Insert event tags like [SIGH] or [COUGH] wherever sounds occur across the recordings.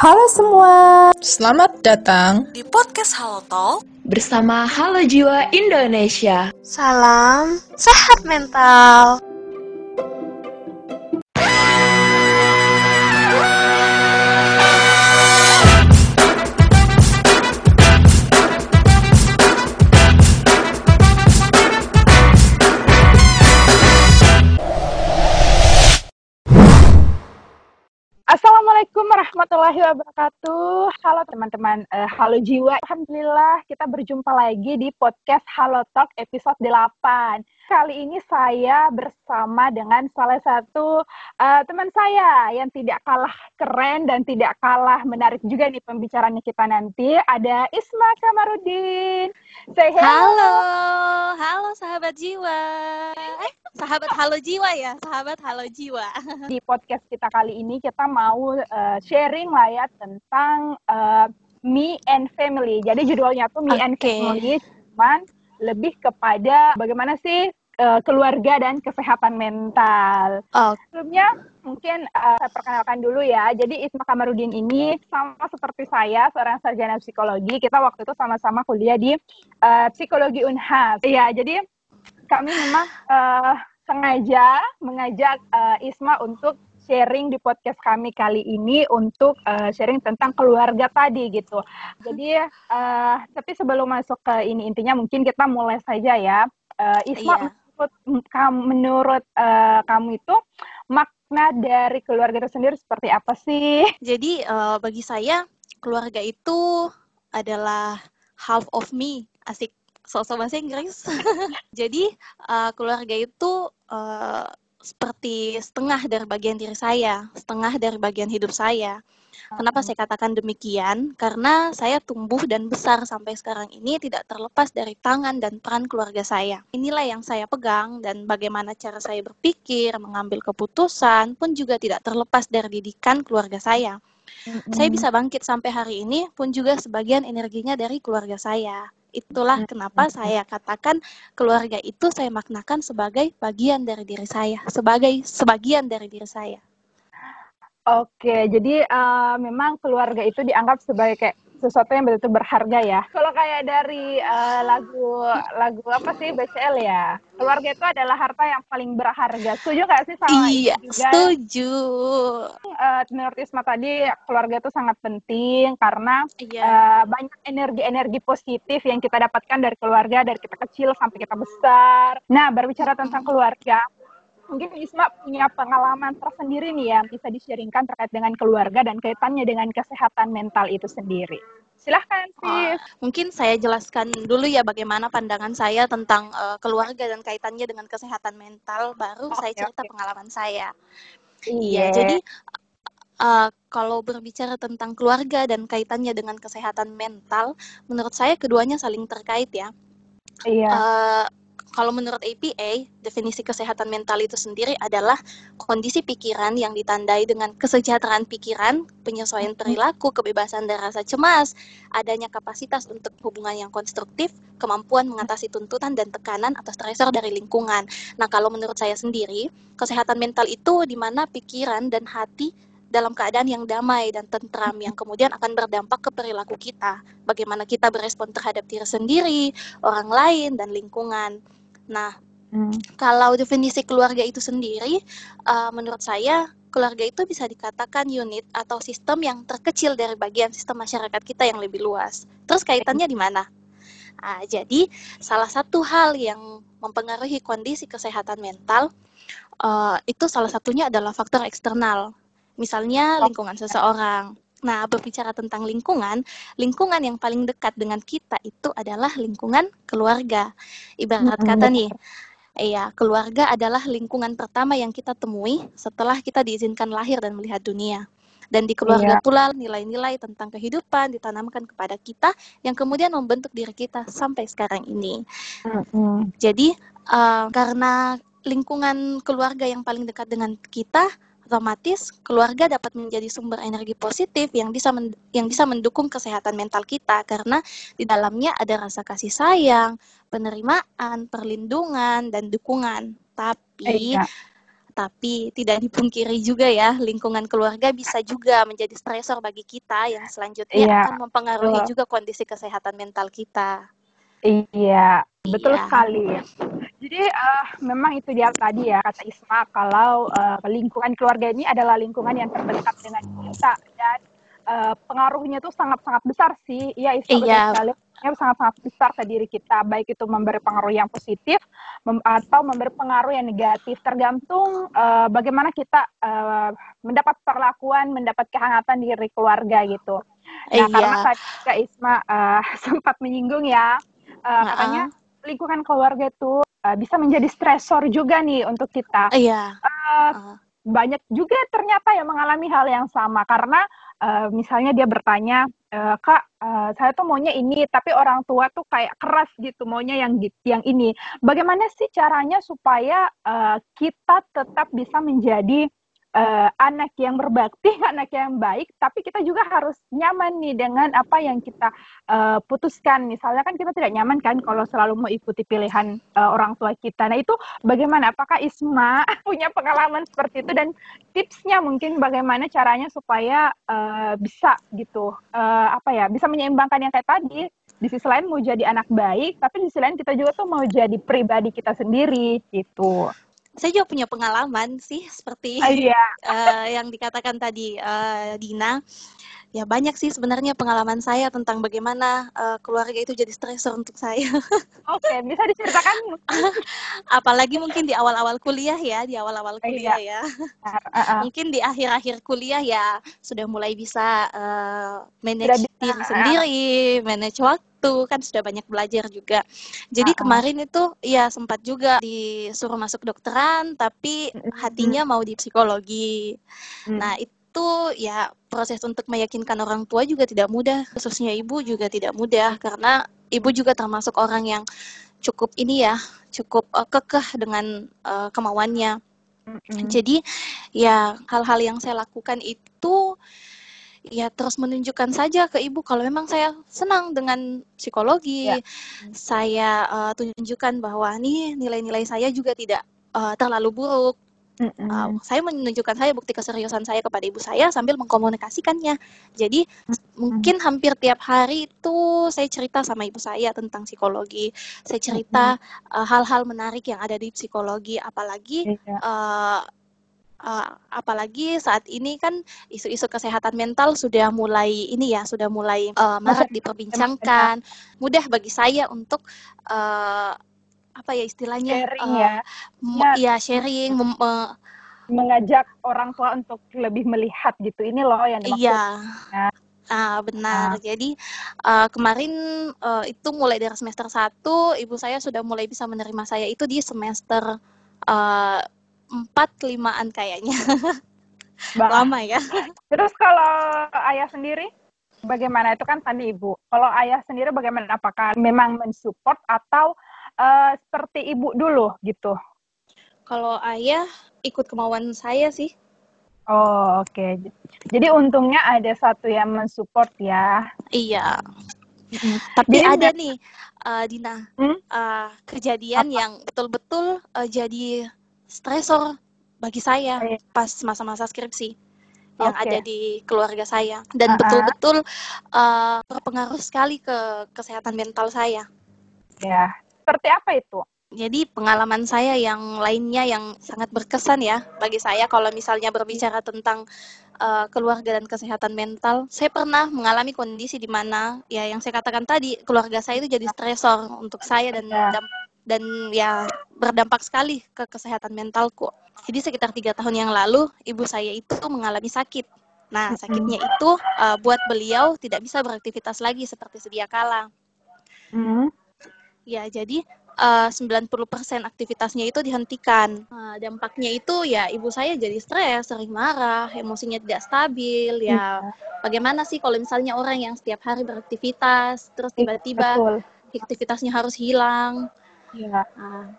Halo semua. Selamat datang di podcast Halo Talk bersama Halo Jiwa Indonesia. Salam sehat mental. Wabarakatuh. Halo teman-teman, uh, halo jiwa. Alhamdulillah kita berjumpa lagi di podcast Halo Talk episode 8. Kali ini saya bersama dengan salah satu uh, teman saya yang tidak kalah keren dan tidak kalah menarik juga nih pembicaranya kita nanti. Ada Isma Kamarudin. Say hello. Halo, halo sahabat jiwa. Eh, sahabat halo jiwa ya, sahabat halo jiwa. Di podcast kita kali ini kita mau uh, sharing lah ya tentang uh, me and family. Jadi judulnya tuh me okay. and family, cuman lebih kepada bagaimana sih uh, keluarga dan kesehatan mental. Oh. Sebelumnya mungkin uh, saya perkenalkan dulu ya. Jadi Isma Kamarudin ini sama seperti saya, seorang sarjana psikologi. Kita waktu itu sama-sama kuliah di uh, psikologi Unhas. Iya, jadi kami memang uh, sengaja mengajak uh, Isma untuk sharing di podcast kami kali ini untuk uh, sharing tentang keluarga tadi gitu. Jadi uh, tapi sebelum masuk ke ini intinya mungkin kita mulai saja ya. Uh, Isma iya menurut menurut uh, kamu itu makna dari keluarga itu sendiri seperti apa sih? Jadi uh, bagi saya keluarga itu adalah half of me. Asik sosok bahasa Inggris. [LAUGHS] Jadi uh, keluarga itu uh, seperti setengah dari bagian diri saya, setengah dari bagian hidup saya. Kenapa saya katakan demikian? Karena saya tumbuh dan besar sampai sekarang ini tidak terlepas dari tangan dan peran keluarga saya. Inilah yang saya pegang dan bagaimana cara saya berpikir, mengambil keputusan pun juga tidak terlepas dari didikan keluarga saya. Mm-hmm. Saya bisa bangkit sampai hari ini pun juga sebagian energinya dari keluarga saya. Itulah kenapa saya katakan keluarga itu saya maknakan sebagai bagian dari diri saya, sebagai sebagian dari diri saya. Oke, jadi uh, memang keluarga itu dianggap sebagai kayak sesuatu yang betul-betul berharga ya. Kalau kayak dari uh, lagu lagu apa sih BCL ya? Keluarga itu adalah harta yang paling berharga. Setuju gak sih sama iya, juga? setuju. Uh, menurut Isma tadi keluarga itu sangat penting karena iya. uh, banyak energi-energi positif yang kita dapatkan dari keluarga dari kita kecil sampai kita besar. Nah, berbicara tentang keluarga, mungkin Isma punya pengalaman tersendiri nih ya bisa sharingkan terkait dengan keluarga dan kaitannya dengan kesehatan mental itu sendiri. Silahkan. Oh, mungkin saya jelaskan dulu ya bagaimana pandangan saya tentang uh, keluarga dan kaitannya dengan kesehatan mental. Baru okay, saya cerita okay. pengalaman saya. Iya, yeah. jadi uh, kalau berbicara tentang keluarga dan kaitannya dengan kesehatan mental, menurut saya keduanya saling terkait ya. Iya. Uh, kalau menurut APA, definisi kesehatan mental itu sendiri adalah kondisi pikiran yang ditandai dengan kesejahteraan pikiran, penyesuaian perilaku, kebebasan dan rasa cemas, adanya kapasitas untuk hubungan yang konstruktif, kemampuan mengatasi tuntutan dan tekanan atau stresor dari lingkungan. Nah, kalau menurut saya sendiri, kesehatan mental itu di mana pikiran dan hati dalam keadaan yang damai dan tentram yang kemudian akan berdampak ke perilaku kita. Bagaimana kita berespon terhadap diri sendiri, orang lain, dan lingkungan. Nah, hmm. kalau definisi keluarga itu sendiri, uh, menurut saya keluarga itu bisa dikatakan unit atau sistem yang terkecil dari bagian sistem masyarakat kita yang lebih luas. Terus kaitannya di mana? Nah, jadi salah satu hal yang mempengaruhi kondisi kesehatan mental uh, itu salah satunya adalah faktor eksternal, misalnya lingkungan seseorang. Nah, berbicara tentang lingkungan, lingkungan yang paling dekat dengan kita itu adalah lingkungan keluarga. Ibarat kata nih, iya, keluarga adalah lingkungan pertama yang kita temui setelah kita diizinkan lahir dan melihat dunia. Dan di keluarga iya. pula nilai-nilai tentang kehidupan ditanamkan kepada kita yang kemudian membentuk diri kita sampai sekarang ini. Mm-hmm. Jadi, uh, karena lingkungan keluarga yang paling dekat dengan kita, otomatis keluarga dapat menjadi sumber energi positif yang bisa men yang bisa mendukung kesehatan mental kita karena di dalamnya ada rasa kasih sayang, penerimaan, perlindungan dan dukungan. Tapi iya. Tapi tidak dipungkiri juga ya, lingkungan keluarga bisa juga menjadi stresor bagi kita yang selanjutnya Iya, akan mempengaruhi betul. juga kondisi kesehatan mental kita. Iya, betul Iya. sekali. Jadi eh, memang itu dia tadi ya kata Isma kalau eh, lingkungan keluarga ini adalah lingkungan yang terdekat dengan kita dan eh, pengaruhnya tuh sangat-sangat besar sih. Iya Isma Iya. sekali. Sangat-sangat besar ke diri kita, baik itu memberi pengaruh yang positif mem- atau memberi pengaruh yang negatif, tergantung eh, bagaimana kita eh, mendapat perlakuan, mendapat kehangatan dari keluarga gitu. Nah, karena Iya. tadi Kak Isma eh, [LAUGHS] sempat menyinggung ya, Heeh. katanya lingkungan keluarga itu eh, bisa menjadi stresor juga nih untuk kita. Iya. Eh, Heeh. banyak juga ternyata yang mengalami hal yang sama karena eh, misalnya dia bertanya, eh, Kak, eh, saya tuh maunya ini, tapi orang tua tuh kayak keras gitu, maunya yang yang ini. Bagaimana sih caranya supaya eh, kita tetap bisa menjadi eh, anak yang berbakti, [LAUGHS] anak yang baik, tapi kita juga harus nyaman nih dengan apa yang kita eh, putuskan. Misalnya kan kita tidak nyaman kan kalau selalu mau ikuti pilihan eh, orang tua kita. Nah itu bagaimana? Apakah Isma [LAUGHS] punya pengalaman seperti itu dan tipsnya mungkin bagaimana caranya supaya eh, bisa gitu eh, apa ya bisa menyeimbangkan yang kayak tadi. Di sisi lain mau jadi anak baik, tapi di sisi lain kita juga tuh mau jadi pribadi kita sendiri gitu. Saya juga punya pengalaman sih seperti Ah, Iya. eh, yang dikatakan tadi eh, Dina. Ya banyak sih sebenarnya pengalaman saya tentang bagaimana eh, keluarga itu jadi stresor untuk saya. [LAUGHS] Oke, bisa diceritakan? [LAUGHS] Apalagi mungkin di awal-awal kuliah ya, di awal-awal Iya. kuliah ya. Uh, uh, Mungkin di akhir-akhir kuliah ya sudah mulai bisa Sudah manage ah. sendiri, manage waktu, kan sudah banyak belajar juga. Jadi ah. kemarin itu ya sempat juga disuruh masuk dokteran, tapi hatinya mau di psikologi. Mm. Nah, itu ya proses untuk meyakinkan orang tua juga tidak mudah, khususnya ibu juga tidak mudah karena ibu juga termasuk orang yang cukup ini ya, cukup eh, kekeh dengan eh, kemauannya. Mm-mm. Jadi ya hal-hal yang saya lakukan itu ya terus menunjukkan saja ke ibu kalau memang saya senang dengan psikologi. Ya. Saya eh, tunjukkan bahwa nih nilai-nilai saya juga tidak eh, terlalu buruk. Mm-mm. Uh, saya menunjukkan saya bukti keseriusan saya kepada ibu saya sambil mengkomunikasikannya. Jadi mungkin hampir tiap hari itu saya cerita sama ibu saya tentang psikologi. Saya cerita uh, hal-hal menarik yang ada di psikologi, apalagi Iya. uh, uh, apalagi saat ini kan isu-isu kesehatan mental sudah mulai ini ya, sudah mulai uh, marak diperbincangkan. Mudah bagi saya untuk uh, apa ya istilahnya Sharing uh, ya, me- ya sharing mem- me- mengajak orang tua untuk lebih melihat gitu. Ini loh yang dimaksud. Iya. Ya. Ah, benar. Jadi eh, kemarin eh, itu mulai dari semester 1, ibu saya sudah mulai bisa menerima saya itu di semester 4 limaan kayaknya. [LAUGHS] Bah, Lama ya. Terus kalau ayah sendiri, bagaimana itu kan tadi ibu. Kalau ayah sendiri bagaimana? Apakah memang mensupport atau eh, seperti ibu dulu gitu? Kalau ayah ikut kemauan saya sih. Oh oke. Jadi untungnya ada satu yang mensupport ya. Iya. Tapi Jadi ada nih eh, Dina, Hmm? eh, kejadian yang betul-betul eh, jadi stresor bagi saya Iya. pas masa-masa skripsi yang Oke. ada di keluarga saya dan Ah-ah. betul-betul eh, berpengaruh sekali ke kesehatan mental saya. Ya. Seperti apa itu? Jadi pengalaman saya yang lainnya yang sangat berkesan ya bagi saya kalau misalnya berbicara tentang uh, keluarga dan kesehatan mental, saya pernah mengalami kondisi di mana ya yang saya katakan tadi keluarga saya itu jadi stresor untuk saya dan Ya. dam- dan ya berdampak sekali ke kesehatan mentalku. Jadi sekitar tiga tahun yang lalu ibu saya itu mengalami sakit. Nah sakitnya itu uh, buat beliau tidak bisa beraktivitas lagi seperti sedia kala. Hmm. Ya, jadi eh, 90% aktivitasnya itu dihentikan. Nah, dampaknya itu ya ibu saya jadi stres, sering marah, emosinya tidak stabil. Ya, bagaimana sih kalau misalnya orang yang setiap hari beraktivitas, terus tiba-tiba Betul. aktivitasnya harus hilang. Ya. Nah,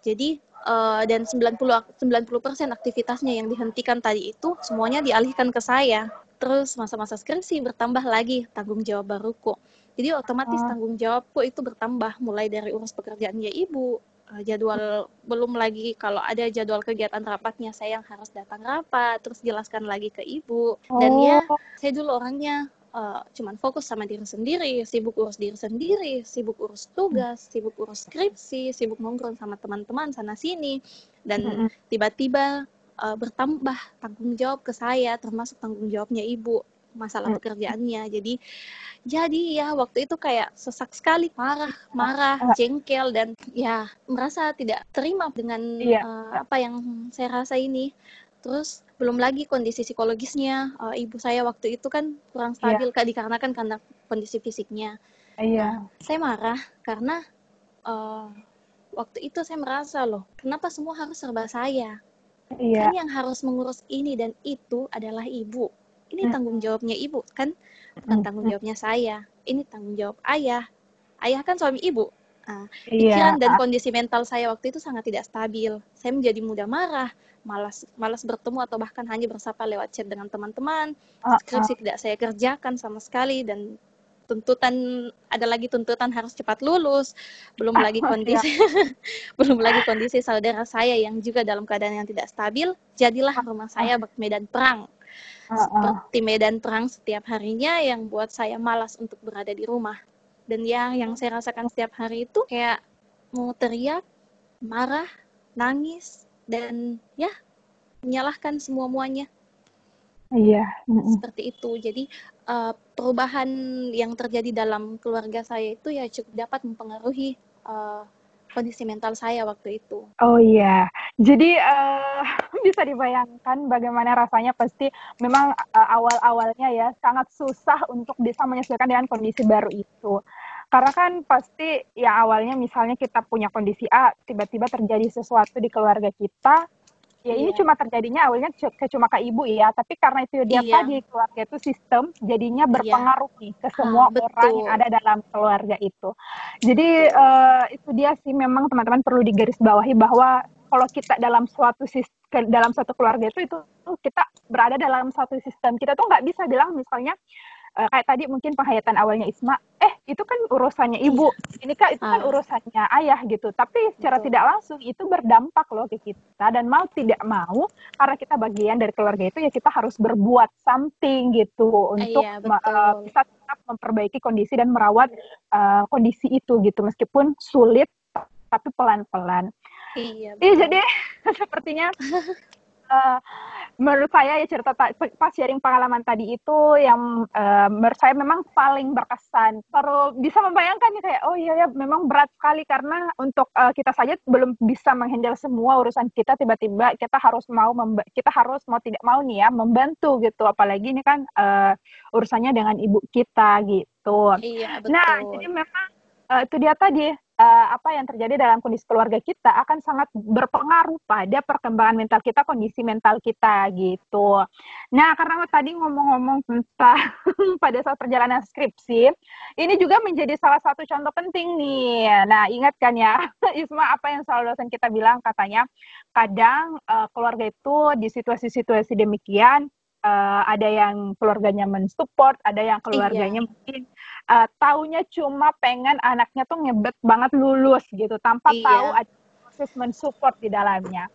jadi eh, dan 90 ak- 90% aktivitasnya yang dihentikan tadi itu semuanya dialihkan ke saya. Terus masa-masa skripsi bertambah lagi tanggung jawab baruku. Jadi otomatis Oh. tanggung jawabku itu bertambah mulai dari urus pekerjaannya ibu, uh, jadwal belum lagi kalau ada jadwal kegiatan rapatnya saya yang harus datang rapat terus jelaskan lagi ke ibu dan ya Oh, saya dulu orangnya uh, cuman fokus sama diri sendiri sibuk urus diri sendiri sibuk urus tugas sibuk urus skripsi sibuk nongkrong sama teman-teman sana sini. Dan tiba-tiba uh, bertambah tanggung jawab ke saya termasuk tanggung jawabnya ibu masalah pekerjaannya. Jadi jadi ya waktu itu kayak sesak sekali marah marah Ah, jengkel dan ya merasa tidak terima dengan uh, apa yang saya rasa ini. Terus belum lagi kondisi psikologisnya. Uh, ibu saya waktu itu kan kurang Iya. stabil kak dikarenakan karena kondisi fisiknya. Iya. Nah, saya marah karena uh, waktu itu saya merasa loh kenapa semua harus serba saya? Iya. kan yang harus mengurus ini dan itu adalah ibu. Ini Mm. tanggung jawabnya ibu kan? Bukan Mm, tanggung jawabnya saya. Ini tanggung jawab ayah. Ayah kan suami ibu Nah, Iya. pikiran dan kondisi mental saya waktu itu sangat tidak stabil saya menjadi mudah marah malas malas bertemu atau bahkan hanya bersapa lewat chat dengan teman-teman Ah, ah. skripsi tidak saya kerjakan sama sekali dan tuntutan ada lagi tuntutan harus cepat lulus belum lagi Siap. kondisi [LAUGHS] belum lagi kondisi saudara saya yang juga dalam keadaan yang tidak stabil jadilah rumah saya medan perang Ah, ah. seperti medan perang setiap harinya yang buat saya malas untuk berada di rumah dan ya yang saya rasakan setiap hari itu kayak mau teriak marah nangis dan ya menyalahkan semua muanya Iya. Seperti itu. Jadi eh, perubahan yang terjadi dalam keluarga saya itu ya cukup dapat mempengaruhi eh, kondisi mental saya waktu itu. Oh iya, jadi eh, [LAUGHS] bisa dibayangkan bagaimana rasanya pasti memang eh, awal-awalnya ya sangat susah untuk bisa menyesuaikan dengan kondisi baru itu. Karena kan pasti ya awalnya misalnya kita punya kondisi A, tiba-tiba terjadi sesuatu di keluarga kita, ya ini Iya. cuma terjadinya awalnya ke cuma ke ibu ya, tapi karena itu dia Iya. tadi keluarga itu sistem, jadinya Iya. berpengaruh nih ke Ah, semua orang yang ada dalam keluarga itu. Jadi eh, itu dia sih memang teman-teman perlu digarisbawahi bahwa kalau kita dalam suatu sis- ke- dalam suatu keluarga itu itu kita berada dalam suatu sistem kita tuh nggak bisa bilang misalnya eh, kayak tadi mungkin penghayatan awalnya Isma eh itu kan urusannya ibu ini kan itu kan Ah. urusannya ayah gitu tapi secara Betul. tidak langsung itu berdampak loh ke kita dan mau tidak mau karena kita bagian dari keluarga itu ya kita harus berbuat something gitu untuk Iya, ma- eh, bisa tetap memperbaiki kondisi dan merawat eh, kondisi itu gitu meskipun sulit tapi pelan-pelan. Iya, Iya jadi [LAUGHS] sepertinya eh, menurut saya ya cerita ta- pas sharing pengalaman tadi itu yang eh, menurut saya memang paling berkesan. Baru bisa membayangkan nih kayak oh iya ya memang berat sekali karena untuk eh, kita saja belum bisa menghandle semua urusan kita tiba-tiba kita harus mau kita harus mau tidak mau nih ya membantu gitu apalagi ini kan eh, urusannya dengan ibu kita gitu. Iya, Nah, betul. jadi memang eh, itu dia tadi eh, apa yang terjadi dalam kondisi keluarga kita akan sangat berpengaruh pada perkembangan mental kita, kondisi mental kita gitu. Nah, karena tadi ngomong-ngomong tentang [LAUGHS] pada saat perjalanan skripsi, ini juga menjadi salah satu contoh penting nih. Nah, ingat kan ya, [LAUGHS] Isma apa yang selalu dosen kita bilang katanya, kadang eh, keluarga itu di situasi-situasi demikian eh, ada yang keluarganya mensupport, ada yang keluarganya mungkin uh, taunya cuma pengen anaknya tuh ngebet banget lulus gitu tanpa Iya. tahu ada proses mensupport di dalamnya.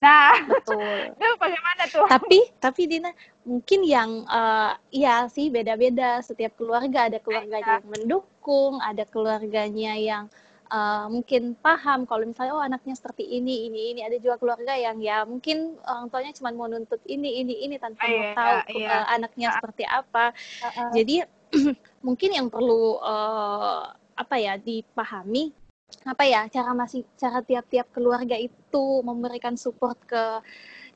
Nah, Betul. [LAUGHS] itu bagaimana tuh? Tapi tapi Dina mungkin yang eh, iya sih beda-beda setiap keluarga ada keluarganya yang mendukung, ada keluarganya yang eh, mungkin paham kalau misalnya oh anaknya seperti ini ini ini ada juga keluarga yang ya mungkin orang tuanya cuma mau nuntut ini ini ini tanpa mau Iya, tahu iya. eh, anaknya Ah. seperti apa. Uh-uh. Jadi [CLEARS THROAT] mungkin yang perlu eh, apa ya dipahami apa ya cara masih cara tiap-tiap keluarga itu memberikan support ke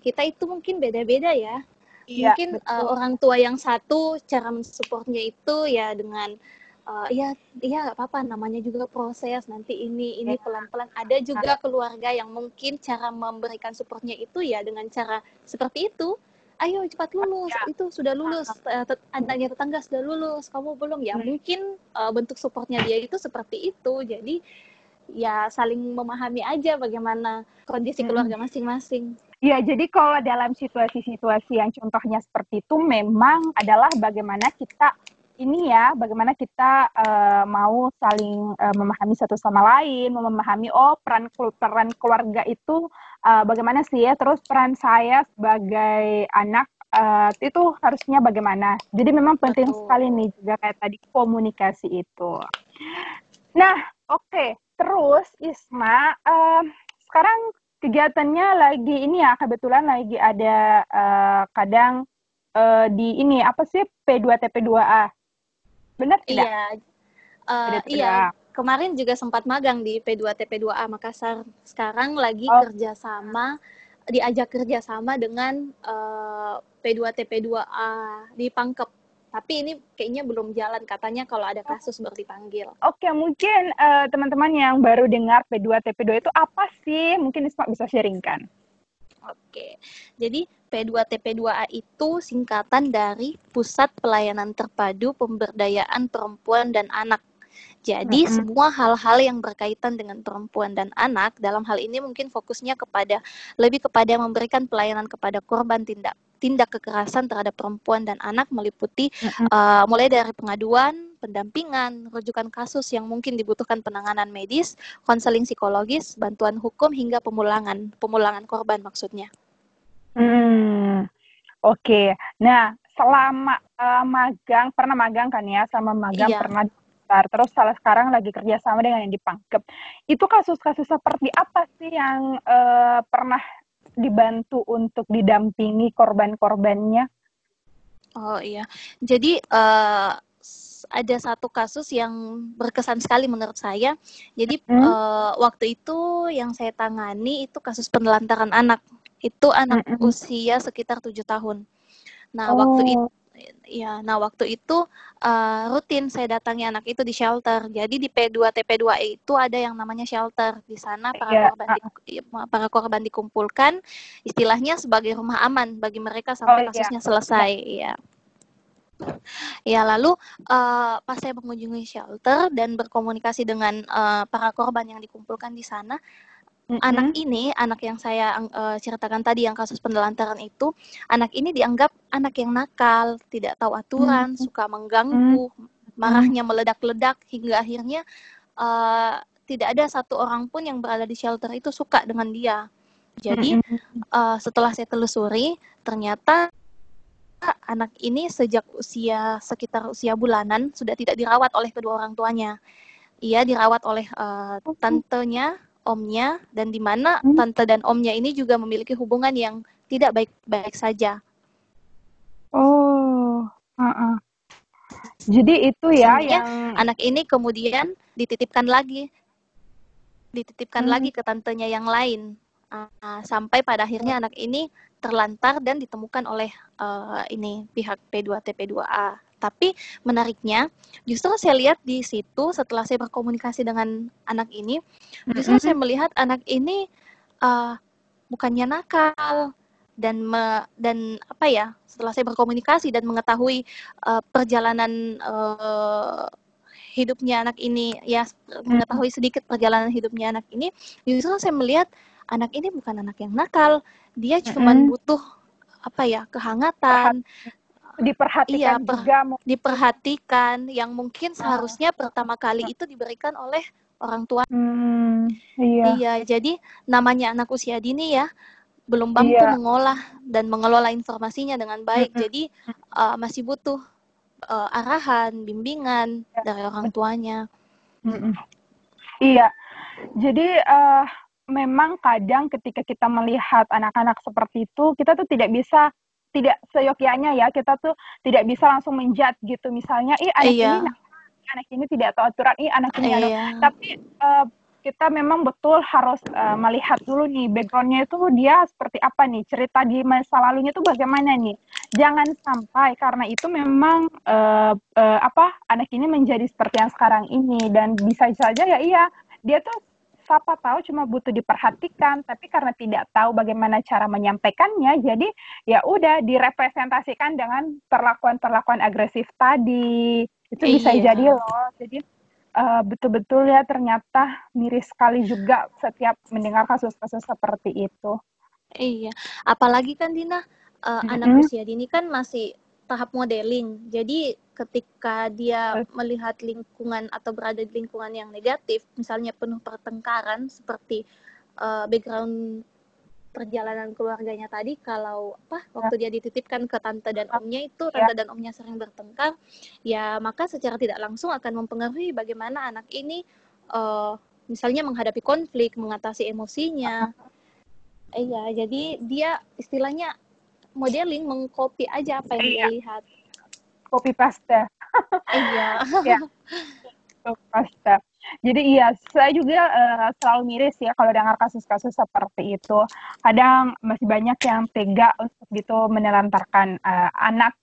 kita itu mungkin beda-beda ya. Iya, mungkin betul. eh, orang tua yang satu cara mensupportnya itu ya dengan eh, ya ya nggak apa-apa namanya juga proses nanti ini ini Iya. pelan-pelan. Ada juga keluarga yang mungkin cara memberikan supportnya itu ya dengan cara seperti itu. Ayo cepat lulus, Ya. itu sudah lulus, eh, tet- adanya tetangga sudah lulus, kamu belum ya? Hmm. Mungkin eh, bentuk supportnya dia itu seperti itu. Jadi ya saling memahami aja bagaimana kondisi Hmm. keluarga masing-masing. Ya, jadi kalau dalam situasi-situasi yang contohnya seperti itu memang adalah bagaimana kita ini ya bagaimana kita uh, mau saling uh, memahami satu sama lain, memahami oh peran peran keluarga itu uh, bagaimana sih ya, terus peran saya sebagai anak uh, itu harusnya bagaimana. Jadi memang penting Betul. sekali nih juga kayak tadi komunikasi itu. Nah, oke, okay. terus Isma, uh, sekarang kegiatannya lagi ini ya kebetulan lagi ada uh, kadang uh, di ini apa sih P2TP2A Benar tidak? Iya. Uh, iya. Kemarin juga sempat magang di P2TP2A Makassar. Sekarang lagi oh. kerjasama, diajak kerjasama dengan uh, P2TP2A di Pangkep. Tapi ini kayaknya belum jalan. Katanya kalau ada kasus baru dipanggil. Oke, mungkin uh, teman-teman yang baru dengar P2TP2 itu apa sih? Mungkin Isma bisa sharingkan. Oke, jadi P2TP2A itu singkatan dari Pusat Pelayanan Terpadu Pemberdayaan Perempuan dan Anak. Jadi mm -hmm. semua hal-hal yang berkaitan dengan perempuan dan anak dalam hal ini mungkin fokusnya kepada lebih kepada memberikan pelayanan kepada korban tindak tindak kekerasan terhadap perempuan dan anak meliputi uh, mulai dari pengaduan, pendampingan, rujukan kasus yang mungkin dibutuhkan penanganan medis, konseling psikologis, bantuan hukum hingga pemulangan, pemulangan korban maksudnya. Hmm, oke. Okay. Nah, selama uh, magang, pernah magang kan ya, sama magang iya. pernah. Terus salah sekarang lagi kerja sama dengan yang di Pangkep. Itu kasus-kasus seperti apa sih yang uh, pernah dibantu untuk didampingi korban-korbannya? Oh iya, jadi uh, ada satu kasus yang berkesan sekali menurut saya. Jadi hmm? uh, waktu itu yang saya tangani itu kasus penelantaran anak itu anak mm -hmm. usia sekitar tujuh tahun. Nah oh. waktu itu ya nah waktu itu uh, rutin saya datangi anak itu di shelter jadi di P2 TP2 itu ada yang namanya shelter di sana para yeah. korban di, iya, para korban dikumpulkan istilahnya sebagai rumah aman bagi mereka sampai oh, iya. kasusnya yeah. selesai ya ya lalu uh, pas saya mengunjungi shelter dan berkomunikasi dengan uh, para korban yang dikumpulkan di sana Mm-hmm. Anak ini, anak yang saya uh, ceritakan tadi yang kasus penelantaran itu, anak ini dianggap anak yang nakal, tidak tahu aturan, mm-hmm. suka mengganggu, mm-hmm. marahnya meledak-ledak hingga akhirnya uh, tidak ada satu orang pun yang berada di shelter itu suka dengan dia. Jadi uh, setelah saya telusuri, ternyata anak ini sejak usia sekitar usia bulanan sudah tidak dirawat oleh kedua orang tuanya. Ia dirawat oleh uh, tantenya omnya dan di mana hmm. tante dan omnya ini juga memiliki hubungan yang tidak baik-baik saja. Oh, uh -uh. jadi itu ya Sebenarnya yang anak ini kemudian dititipkan lagi, dititipkan hmm. lagi ke tantenya yang lain uh, sampai pada akhirnya anak ini terlantar dan ditemukan oleh uh, ini pihak P2TP2A. Tapi menariknya, justru saya lihat di situ setelah saya berkomunikasi dengan anak ini, justru mm-hmm. saya melihat anak ini uh, bukannya nakal dan me, dan apa ya? Setelah saya berkomunikasi dan mengetahui uh, perjalanan uh, hidupnya anak ini, ya mengetahui sedikit perjalanan hidupnya anak ini, justru saya melihat anak ini bukan anak yang nakal, dia cuma butuh apa ya kehangatan, diperhatikan iya, juga diperhatikan yang mungkin ah. seharusnya pertama kali itu diberikan oleh orang tua. Hmm, iya. Iya, jadi namanya anak usia dini ya belum mampu iya. mengolah dan mengelola informasinya dengan baik. Mm -hmm. Jadi uh, masih butuh uh, arahan, bimbingan iya. dari orang tuanya. Mm -hmm. Iya. Jadi uh, memang kadang ketika kita melihat anak-anak seperti itu, kita tuh tidak bisa tidak seyogyanya ya kita tuh tidak bisa langsung menjat gitu misalnya ih anak iya. ini anak ini tidak tahu aturan ih anak ini iya. tapi uh, kita memang betul harus uh, melihat dulu nih backgroundnya itu dia seperti apa nih cerita di masa lalunya itu bagaimana nih jangan sampai karena itu memang uh, uh, apa anak ini menjadi seperti yang sekarang ini dan bisa saja ya iya dia tuh siapa tahu cuma butuh diperhatikan tapi karena tidak tahu bagaimana cara menyampaikannya jadi ya udah direpresentasikan dengan perlakuan-perlakuan agresif tadi itu bisa iya. jadi loh jadi uh, betul-betul ya ternyata miris sekali juga setiap mendengar kasus-kasus seperti itu iya apalagi kan Dina uh, mm -hmm. anak usia dini kan masih tahap modeling. Jadi ketika dia melihat lingkungan atau berada di lingkungan yang negatif, misalnya penuh pertengkaran seperti uh, background perjalanan keluarganya tadi kalau apa waktu dia dititipkan ke tante dan omnya itu tante dan omnya sering bertengkar ya maka secara tidak langsung akan mempengaruhi bagaimana anak ini uh, misalnya menghadapi konflik mengatasi emosinya. Iya jadi dia istilahnya modeling mengcopy aja apa yang dia lihat copy paste. [LAUGHS] Iya. [LAUGHS] Ya. Copy paste. Jadi iya, saya juga uh, selalu miris ya kalau dengar kasus-kasus seperti itu. Kadang masih banyak yang tega untuk gitu menelantarkan uh, anak.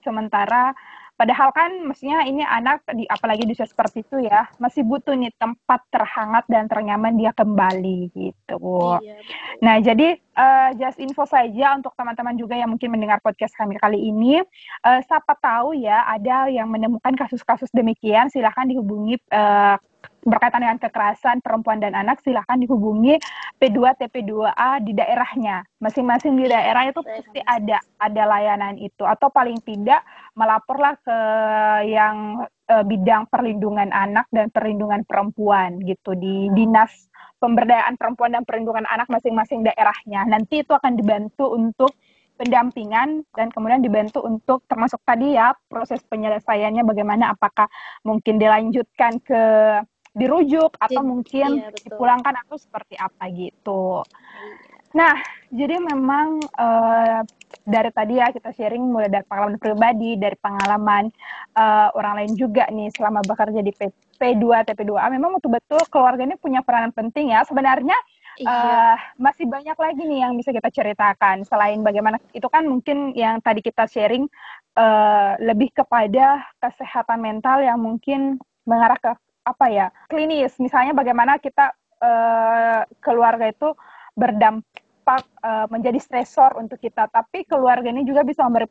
Sementara Padahal kan mestinya ini anak di apalagi di usia seperti itu ya masih butuh nih tempat terhangat dan ternyaman dia kembali gitu. Iya, nah jadi uh, just info saja untuk teman-teman juga yang mungkin mendengar podcast kami kali ini, uh, siapa tahu ya ada yang menemukan kasus-kasus demikian silahkan dihubungi uh, berkaitan dengan kekerasan perempuan dan anak silahkan dihubungi P2 TP2A di daerahnya. Masing-masing di daerah itu pasti ada ada layanan itu. Atau paling tidak melaporlah ke yang uh, bidang perlindungan anak dan perlindungan perempuan gitu di dinas pemberdayaan perempuan dan perlindungan anak masing-masing daerahnya. Nanti itu akan dibantu untuk pendampingan dan kemudian dibantu untuk termasuk tadi ya proses penyelesaiannya bagaimana apakah mungkin dilanjutkan ke dirujuk atau mungkin iya, dipulangkan atau seperti apa gitu. Nah, jadi memang uh, dari tadi ya kita sharing mulai dari pengalaman pribadi, dari pengalaman uh, orang lain juga nih selama bekerja di P2, TP2A, memang betul-betul keluarga ini punya peranan penting ya. Sebenarnya iya. uh, masih banyak lagi nih yang bisa kita ceritakan selain bagaimana itu kan mungkin yang tadi kita sharing uh, lebih kepada kesehatan mental yang mungkin mengarah ke apa ya klinis. Misalnya bagaimana kita uh, keluarga itu berdampak uh, menjadi stresor untuk kita. Tapi keluarga ini juga bisa memberi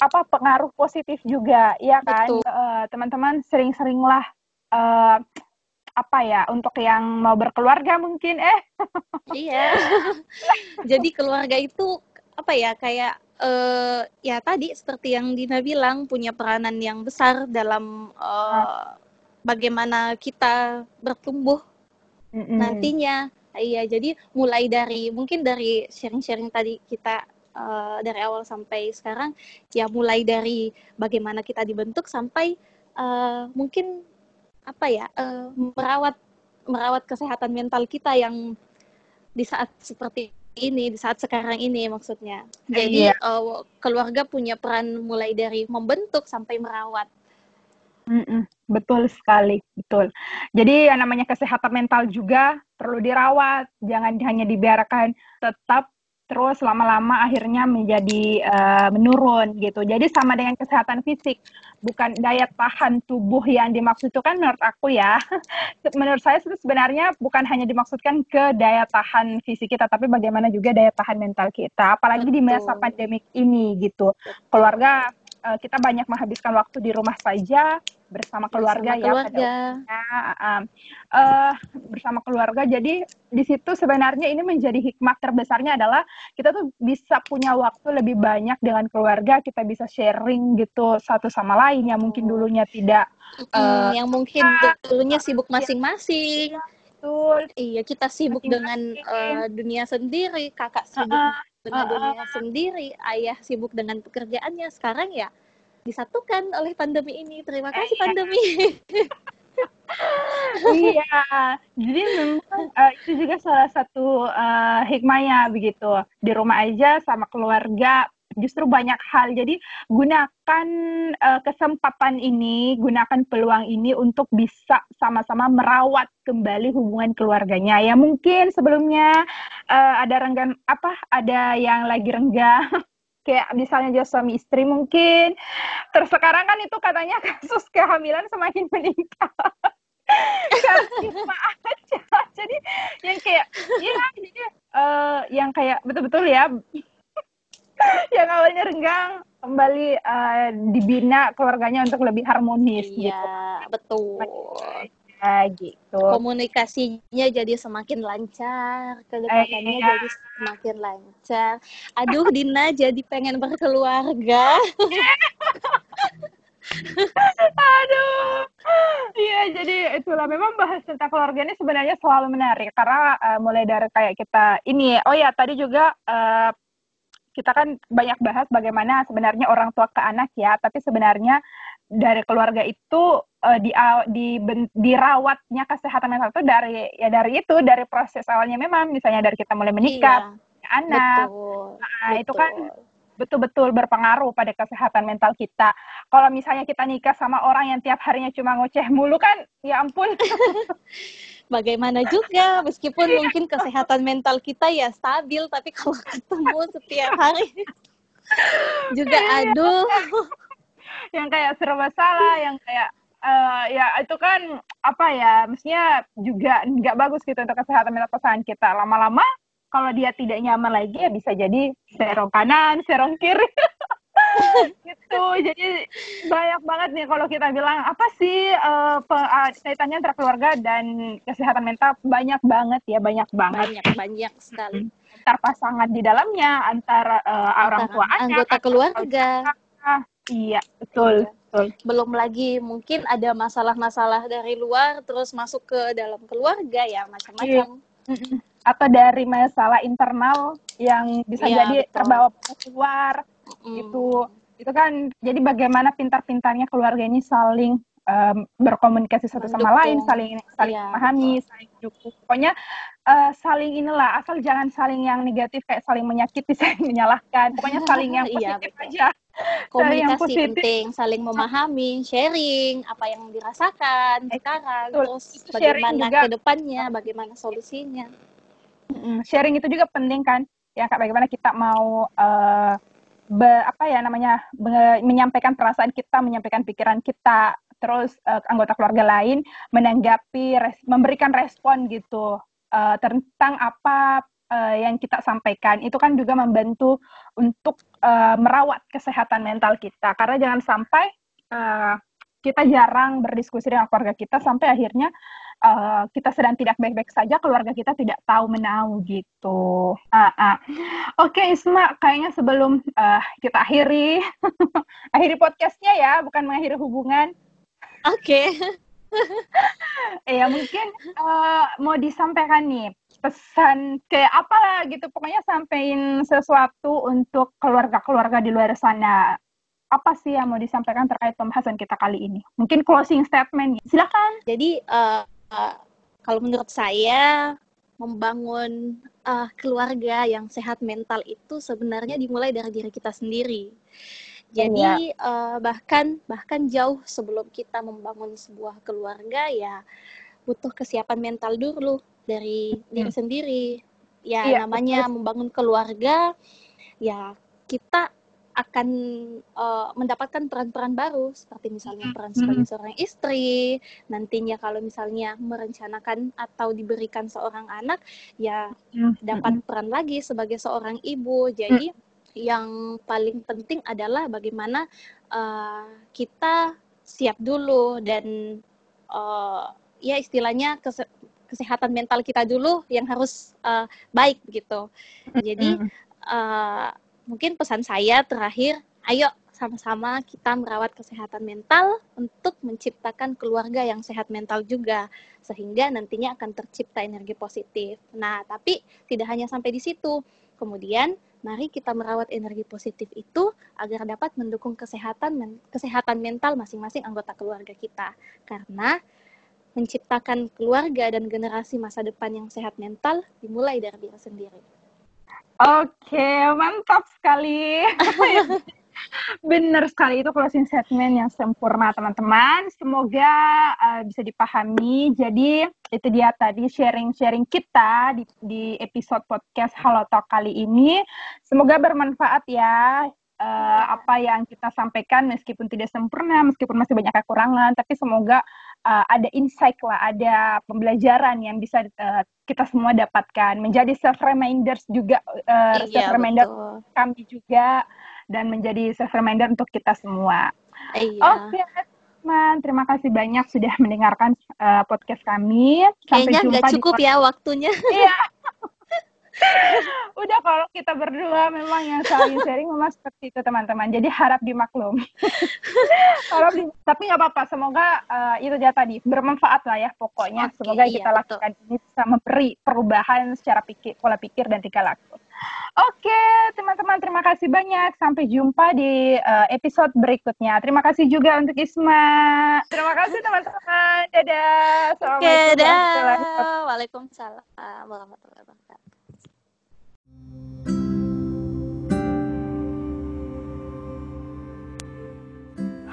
apa pengaruh positif juga ya kan? Uh, teman-teman sering-seringlah uh, apa ya untuk yang mau berkeluarga mungkin eh. [LAUGHS] Iya. [LAUGHS] Jadi keluarga itu apa ya kayak uh, ya tadi seperti yang Dina bilang punya peranan yang besar dalam uh, bagaimana kita bertumbuh mm -hmm. nantinya. Iya, jadi mulai dari mungkin dari sharing-sharing tadi kita uh, dari awal sampai sekarang, ya mulai dari bagaimana kita dibentuk sampai uh, mungkin apa ya uh, merawat merawat kesehatan mental kita yang di saat seperti ini di saat sekarang ini maksudnya. Jadi iya. uh, keluarga punya peran mulai dari membentuk sampai merawat. Mm-mm, betul sekali, betul. Jadi yang namanya kesehatan mental juga perlu dirawat, jangan hanya dibiarkan tetap terus lama-lama akhirnya menjadi uh, menurun gitu. Jadi sama dengan kesehatan fisik, bukan daya tahan tubuh yang dimaksud itu kan menurut aku ya. [LAUGHS] menurut saya itu sebenarnya bukan hanya dimaksudkan ke daya tahan fisik kita, tapi bagaimana juga daya tahan mental kita. Apalagi Betul. di masa pandemik ini gitu. Keluarga uh, kita banyak menghabiskan waktu di rumah saja bersama keluarga bersama ya keluarga. uh, uh, bersama keluarga. Jadi di situ sebenarnya ini menjadi hikmah terbesarnya adalah kita tuh bisa punya waktu lebih banyak dengan keluarga. Kita bisa sharing gitu satu sama lain yang mungkin dulunya tidak uh, yang mungkin dulunya sibuk masing-masing. Betul. Iya kita sibuk dengan uh, dunia sendiri kakak sibuk uh, dengan uh, dunia sendiri ayah sibuk dengan pekerjaannya sekarang ya disatukan oleh pandemi ini. Terima kasih iya. pandemi. [LAUGHS] iya, jadi memang uh, itu juga salah satu uh, hikmahnya begitu. Di rumah aja sama keluarga justru banyak hal. Jadi gunakan uh, kesempatan ini, gunakan peluang ini untuk bisa sama-sama merawat kembali hubungan keluarganya. Ya mungkin sebelumnya uh, ada renggang apa? Ada yang lagi renggang [LAUGHS] kayak misalnya dia suami istri mungkin. Terus sekarang kan itu katanya [LAUGHS] kasus kehamilan semakin meningkat. [LAUGHS] Karena aja. Jadi yang kayak ya jadi uh, yang kayak betul-betul ya [LAUGHS] yang awalnya renggang kembali uh, dibina keluarganya untuk lebih harmonis iya, gitu. betul. gitu. Komunikasinya jadi semakin lancar, kedekatannya Iya. jadi semakin lancar. Aduh, Dina jadi pengen berkeluarga. [LAUGHS] Aduh. Iya, jadi itulah memang bahas tentang keluarga ini sebenarnya selalu menarik karena uh, mulai dari kayak kita ini oh ya tadi juga uh, kita kan banyak bahas bagaimana sebenarnya orang tua ke anak ya, tapi sebenarnya dari keluarga itu uh, di, di dirawatnya kesehatan mental itu dari ya dari itu dari proses awalnya memang misalnya dari kita mulai menikah, Iya, anak. betul. Nah, itu kan betul. betul-betul berpengaruh pada kesehatan mental kita. Kalau misalnya kita nikah sama orang yang tiap harinya cuma ngoceh mulu kan, ya ampun. [LAUGHS] Bagaimana juga, meskipun mungkin kesehatan mental kita ya stabil, tapi kalau ketemu setiap hari juga aduh. yang kayak serba salah, yang kayak uh, ya itu kan apa ya, mestinya juga nggak bagus gitu untuk kesehatan mental pasangan kita. Lama-lama kalau dia tidak nyaman lagi ya bisa jadi serong kanan, serong kiri. [LAUGHS] [LAUGHS] gitu. Jadi banyak banget nih kalau kita bilang apa sih uh, kaitannya antara keluarga dan kesehatan mental? Banyak banget ya banyak banget. Banyak banyak sekali. Antar pasangan di dalamnya antara uh, orang tua anak anggota keluarga. iya betul betul. Belum lagi mungkin ada masalah-masalah dari luar terus masuk ke dalam keluarga ya macam-macam. Iya. atau dari masalah internal yang bisa iya, jadi betul. terbawa keluar Mm. itu itu kan jadi bagaimana pintar-pintarnya keluarga ini saling um, berkomunikasi satu sama Mendukung. lain saling saling Iya, memahami saling dukung pokoknya uh, saling inilah asal jangan saling yang negatif kayak saling menyakiti [LAUGHS] saling menyalahkan pokoknya saling yang [LAUGHS] Iya, positif betul. aja yang komunikasi positif. penting saling memahami sharing apa yang dirasakan Eh, sekarang betul. terus Itu bagaimana juga. ke depannya bagaimana solusinya Mm, sharing itu juga penting kan ya kak bagaimana kita mau uh, be, apa ya namanya menyampaikan perasaan kita menyampaikan pikiran kita terus uh, anggota keluarga lain menanggapi res- memberikan respon gitu uh, tentang apa uh, yang kita sampaikan. Itu kan juga membantu untuk uh, merawat kesehatan mental kita. Karena jangan sampai uh, kita jarang berdiskusi dengan keluarga kita sampai akhirnya uh, kita sedang tidak baik-baik saja, keluarga kita tidak tahu menahu gitu. Uh, uh. Oke Isma, kayaknya sebelum uh, kita akhiri, [LAUGHS] akhiri podcastnya ya, bukan mengakhiri hubungan. oke Ya mungkin uh, mau disampaikan nih pesan kayak apa lah gitu, pokoknya sampaikan sesuatu untuk keluarga-keluarga di luar sana. Apa sih yang mau disampaikan terkait pembahasan kita kali ini? Mungkin closing statement, silakan. jadi uh, uh, kalau menurut saya membangun uh, keluarga yang sehat mental itu sebenarnya dimulai dari diri kita sendiri jadi uh, bahkan bahkan jauh sebelum kita membangun sebuah keluarga ya butuh kesiapan mental dulu dari diri sendiri ya Iya, namanya betul. membangun keluarga ya kita akan uh, mendapatkan peran-peran baru seperti misalnya peran sebagai seorang istri nantinya kalau misalnya merencanakan atau diberikan seorang anak ya dapat peran lagi sebagai seorang ibu. Jadi yang paling penting adalah bagaimana uh, kita siap dulu dan uh, ya istilahnya kese- kesehatan mental kita dulu yang harus uh, baik begitu jadi uh, mungkin pesan saya terakhir, ayo sama-sama kita merawat kesehatan mental untuk menciptakan keluarga yang sehat mental juga, sehingga nantinya akan tercipta energi positif. Nah, tapi tidak hanya sampai di situ. Kemudian, mari kita merawat energi positif itu agar dapat mendukung kesehatan kesehatan mental masing-masing anggota keluarga kita. Karena menciptakan keluarga dan generasi masa depan yang sehat mental dimulai dari diri sendiri. Oke, mantap sekali. [LAUGHS] Benar sekali itu closing statement yang sempurna teman-teman. Semoga uh, bisa dipahami. Jadi itu dia tadi sharing-sharing kita di, di episode podcast Halo Talk kali ini. Semoga bermanfaat ya. Uh, apa yang kita sampaikan meskipun tidak sempurna, meskipun masih banyak kekurangan, tapi semoga uh, ada insight lah, ada pembelajaran yang bisa uh, kita semua dapatkan. Menjadi self reminders juga, uh, Iya, self reminder betul. kami juga dan menjadi self reminder untuk kita semua. Iya. Oke, teman-teman. Terima kasih banyak sudah mendengarkan uh, podcast kami. Sampai Kayaknya nggak cukup di... ya waktunya. Iya. [LAUGHS] [LAUGHS] Udah kalau kita berdua memang yang saling sharing memang seperti itu teman-teman. Jadi harap dimaklum. [LAUGHS] harap di, tapi nggak apa-apa. Semoga uh, itu dia tadi bermanfaat lah ya pokoknya. Okay, Semoga iya, kita lakukan betul. ini bisa memberi perubahan secara pikir, pola pikir dan tingkah laku. Oke, teman-teman, terima kasih banyak. Sampai jumpa di uh, episode berikutnya. Terima kasih juga untuk Isma. Terima kasih, teman-teman. Dadah. Oke, dadah. Waalaikumsalam warahmatullahi wabarakatuh.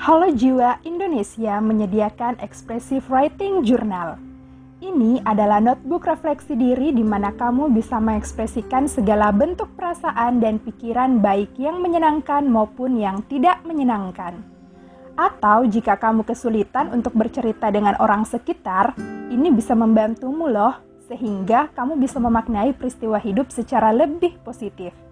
Halo Jiwa Indonesia menyediakan Expressive Writing Journal. Ini adalah notebook refleksi diri di mana kamu bisa mengekspresikan segala bentuk perasaan dan pikiran baik yang menyenangkan maupun yang tidak menyenangkan. Atau jika kamu kesulitan untuk bercerita dengan orang sekitar, ini bisa membantumu loh, sehingga kamu bisa memaknai peristiwa hidup secara lebih positif.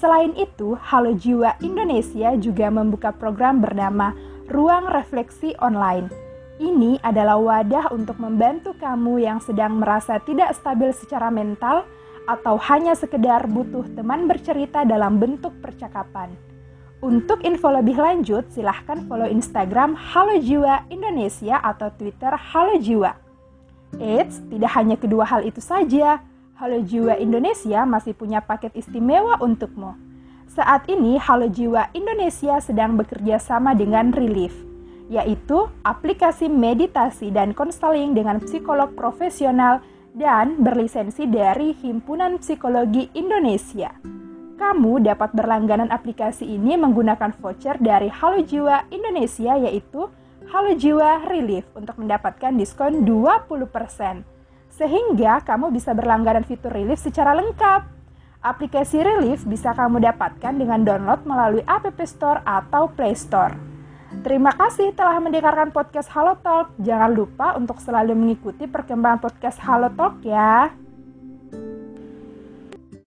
Selain itu, Halo Jiwa Indonesia juga membuka program bernama Ruang Refleksi Online. Ini adalah wadah untuk membantu kamu yang sedang merasa tidak stabil secara mental atau hanya sekedar butuh teman bercerita dalam bentuk percakapan. Untuk info lebih lanjut, silahkan follow Instagram Halo Jiwa Indonesia atau Twitter Halo Jiwa. Eits, tidak hanya kedua hal itu saja, Halo Jiwa Indonesia masih punya paket istimewa untukmu. Saat ini Halo Jiwa Indonesia sedang bekerja sama dengan Relief, yaitu aplikasi meditasi dan konseling dengan psikolog profesional dan berlisensi dari Himpunan Psikologi Indonesia. Kamu dapat berlangganan aplikasi ini menggunakan voucher dari Halo Jiwa Indonesia yaitu Halo Jiwa Relief untuk mendapatkan diskon 20% sehingga kamu bisa berlangganan fitur Relief secara lengkap. Aplikasi Relief bisa kamu dapatkan dengan download melalui App Store atau Play Store. Terima kasih telah mendengarkan podcast Halo Talk. Jangan lupa untuk selalu mengikuti perkembangan podcast Halo Talk ya.